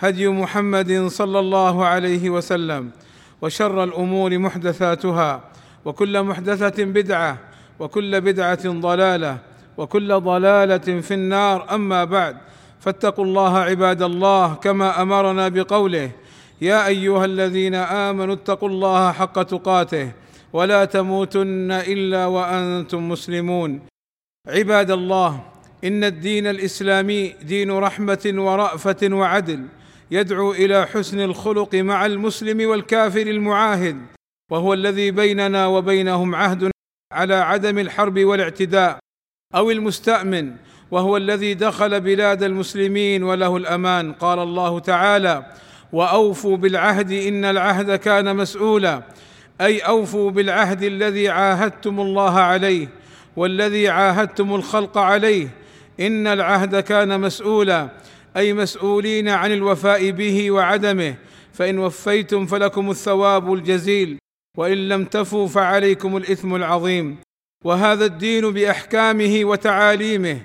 هدي محمد صلى الله عليه وسلم وشر الأمور محدثاتها وكل محدثة بدعة وكل بدعة ضلالة وكل ضلالة في النار. أما بعد فاتقوا الله عباد الله كما أمرنا بقوله يا أيها الذين آمنوا اتقوا الله حق تقاته ولا تموتن إلا وأنتم مسلمون. عباد الله إن الدين الإسلامي دين رحمة ورأفة وعدل يدعو إلى حسن الخلق مع المسلم والكافر المعاهد وهو الذي بيننا وبينهم عهد على عدم الحرب والاعتداء أو المستأمن وهو الذي دخل بلاد المسلمين وله الأمان قال الله تعالى وأوفوا بالعهد إن العهد كان مسؤولا أي أوفوا بالعهد الذي عاهدتم الله عليه والذي عاهدتم الخلق عليه إن العهد كان مسؤولا أي مسؤولين عن الوفاء به وعدمه فإن وفيتم فلكم الثواب الجزيل وإن لم تفوا فعليكم الإثم العظيم. وهذا الدين بأحكامه وتعاليمه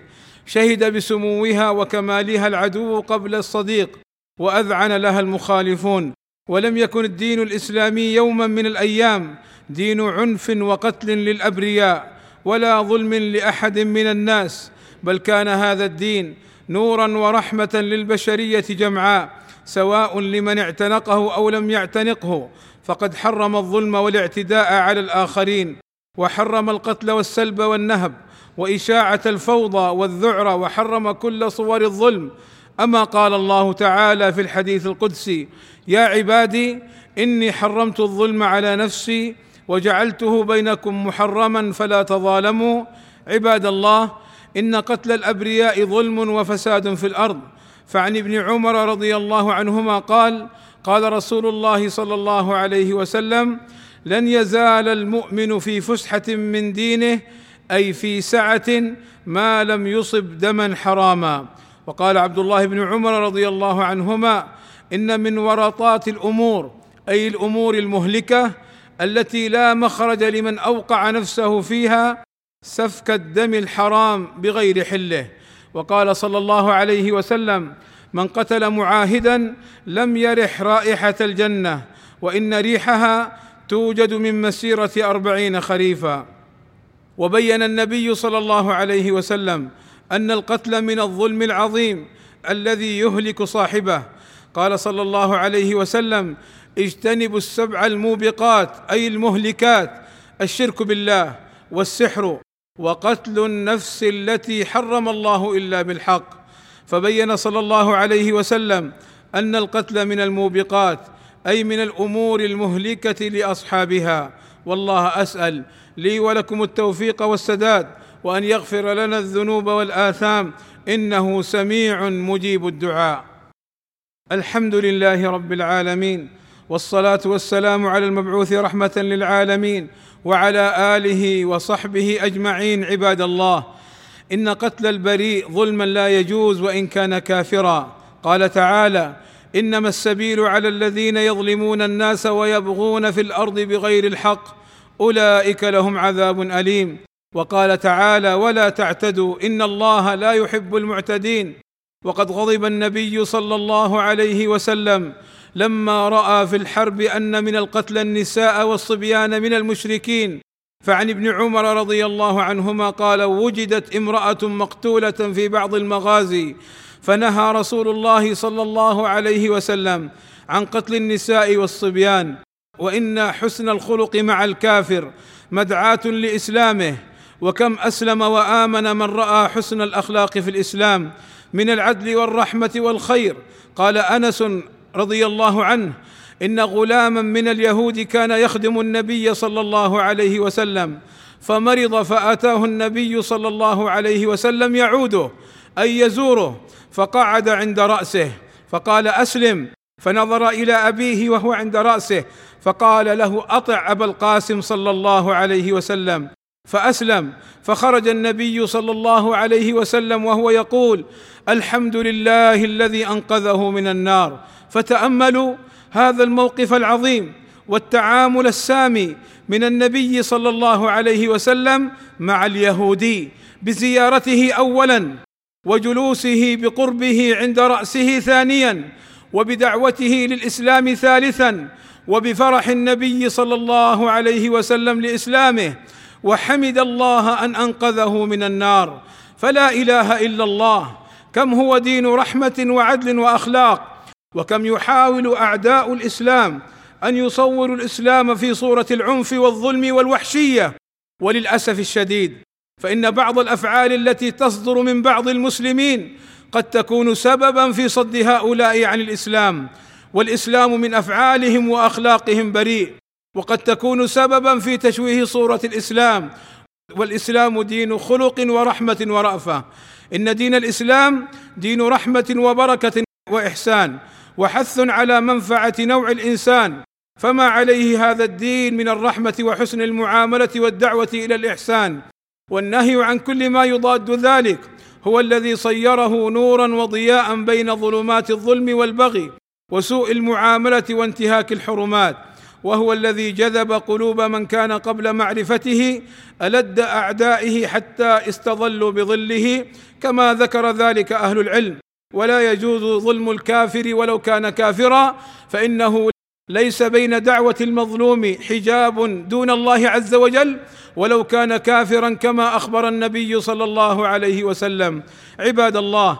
شهد بسموها وكمالها العدو قبل الصديق وأذعن لها المخالفون. ولم يكن الدين الإسلامي يوما من الأيام دين عنف وقتل للأبرياء ولا ظلم لأحد من الناس بل كان هذا الدين نورا ورحمة للبشرية جمعاء سواء لمن اعتنقه أو لم يعتنقه. فقد حرم الظلم والاعتداء على الآخرين وحرم القتل والسلب والنهب وإشاعة الفوضى والذعر وحرم كل صور الظلم. أما قال الله تعالى في الحديث القدسي يا عبادي إني حرمت الظلم على نفسي وجعلته بينكم محرما فلا تظالموا. عباد الله إن قتل الأبرياء ظلم وفساد في الأرض. فعن ابن عمر رضي الله عنهما قال قال رسول الله صلى الله عليه وسلم لن يزال المؤمن في فسحة من دينه أي في سعة ما لم يصب دما حراما. وقال عبد الله بن عمر رضي الله عنهما إن من ورطات الأمور أي الأمور المهلكة التي لا مخرج لمن أوقع نفسه فيها سفك الدم الحرام بغير حله. وقال صلى الله عليه وسلم من قتل معاهدا لم يرح رائحة الجنة وإن ريحها توجد من مسيرة أربعين خريفا. وبين النبي صلى الله عليه وسلم أن القتل من الظلم العظيم الذي يهلك صاحبه. قال صلى الله عليه وسلم اجتنبوا السبع الموبقات أي المهلكات الشرك بالله والسحر وقتل النفس التي حرم الله إلا بالحق. فبين صلى الله عليه وسلم أن القتل من الموبقات أي من الأمور المهلكة لأصحابها. والله أسأل لي ولكم التوفيق والسداد وأن يغفر لنا الذنوب والآثام. إنه سميع مجيب الدعاء. الحمد لله رب العالمين. والصلاة والسلام على المبعوث رحمة للعالمين وعلى آله وصحبه أجمعين عباد الله. إن قتل البريء ظلما لا يجوز وإن كان كافرا. قال تعالى إنما السبيل على الذين يظلمون الناس ويبغون في الأرض بغير الحق أولئك لهم عذاب أليم. وقال تعالى ولا تعتدوا إن الله لا يحب المعتدين. وقد غضب النبي صلى الله عليه وسلم لما رأى في الحرب أن من القتل النساء والصبيان من المشركين فعن ابن عمر رضي الله عنهما قال وجدت امرأة مقتولة في بعض المغازي فنهى رسول الله صلى الله عليه وسلم عن قتل النساء والصبيان وإن حسن الخلق مع الكافر مدعاة لإسلامه وكم أسلم وآمن من رأى حسن الأخلاق في الإسلام من العدل والرحمة والخير. قال أنس رضي الله عنه إن غلاما من اليهود كان يخدم النبي صلى الله عليه وسلم فمرض فأتاه النبي صلى الله عليه وسلم يعوده أي يزوره فقعد عند رأسه فقال أسلم فنظر إلى أبيه وهو عند رأسه فقال له أطع أبا القاسم صلى الله عليه وسلم. فأسلم. فخرج النبي صلى الله عليه وسلم وهو يقول الحمد لله الذي أنقذه من النار. فتأملوا هذا الموقف العظيم والتعامل السامي من النبي صلى الله عليه وسلم مع اليهودي بزيارته اولا وجلوسه بقربه عند رأسه ثانيا وبدعوته للإسلام ثالثا وبفرح النبي صلى الله عليه وسلم لإسلامه. وحمد الله أن أنقذه من النار. فلا إله إلا الله. كم هو دين رحمة وعدل وأخلاق. وكم يحاول أعداء الإسلام أن يصوروا الإسلام في صورة العنف والظلم والوحشية. وللأسف الشديد فإن بعض الأفعال التي تصدر من بعض المسلمين قد تكون سببا في صد هؤلاء عن الإسلام. والإسلام من أفعالهم وأخلاقهم بريء. وقد تكون سببا في تشويه صورة الإسلام. والإسلام دين خلق ورحمة ورأفة. إن دين الإسلام دين رحمة وبركة وإحسان. وحث على منفعة نوع الإنسان. فما عليه هذا الدين من الرحمة وحسن المعاملة والدعوة إلى الإحسان. والنهي عن كل ما يضاد ذلك. هو الذي صيره نورا وضياء بين ظلمات الظلم والبغي. وسوء المعاملة وانتهاك الحرمات. وهو الذي جذب قلوب من كان قبل معرفته ألد أعدائه حتى استظلوا بظله كما ذكر ذلك أهل العلم. ولا يجوز ظلم الكافر ولو كان كافرا فإنه ليس بين دعوة المظلوم حجاب دون الله عز وجل ولو كان كافرا كما أخبر النبي صلى الله عليه وسلم. عباد الله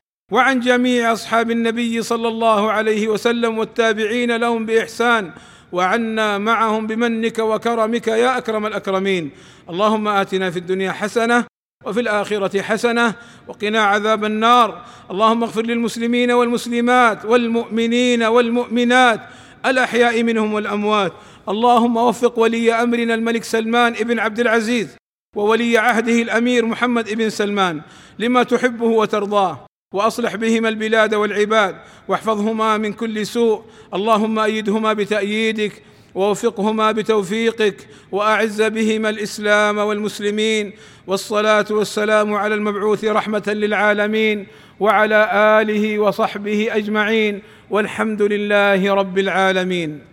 وعن جميع أصحاب النبي صلى الله عليه وسلم والتابعين لهم بإحسان وعنا معهم بمنك وكرمك يا أكرم الأكرمين. اللهم آتنا في الدنيا حسنة وفي الآخرة حسنة وقنا عذاب النار. اللهم اغفر للمسلمين والمسلمات والمؤمنين والمؤمنات الأحياء منهم والأموات. اللهم وفق ولي أمرنا الملك سلمان بن عبد العزيز وولي عهده الأمير محمد بن سلمان لما تحبه وترضاه. وأصلح بهما البلاد والعباد واحفظهما من كل سوء. اللهم أيدهما بتأييدك ووفقهما بتوفيقك وأعز بهما الإسلام والمسلمين. والصلاة والسلام على المبعوث رحمة للعالمين وعلى آله وصحبه أجمعين. والحمد لله رب العالمين.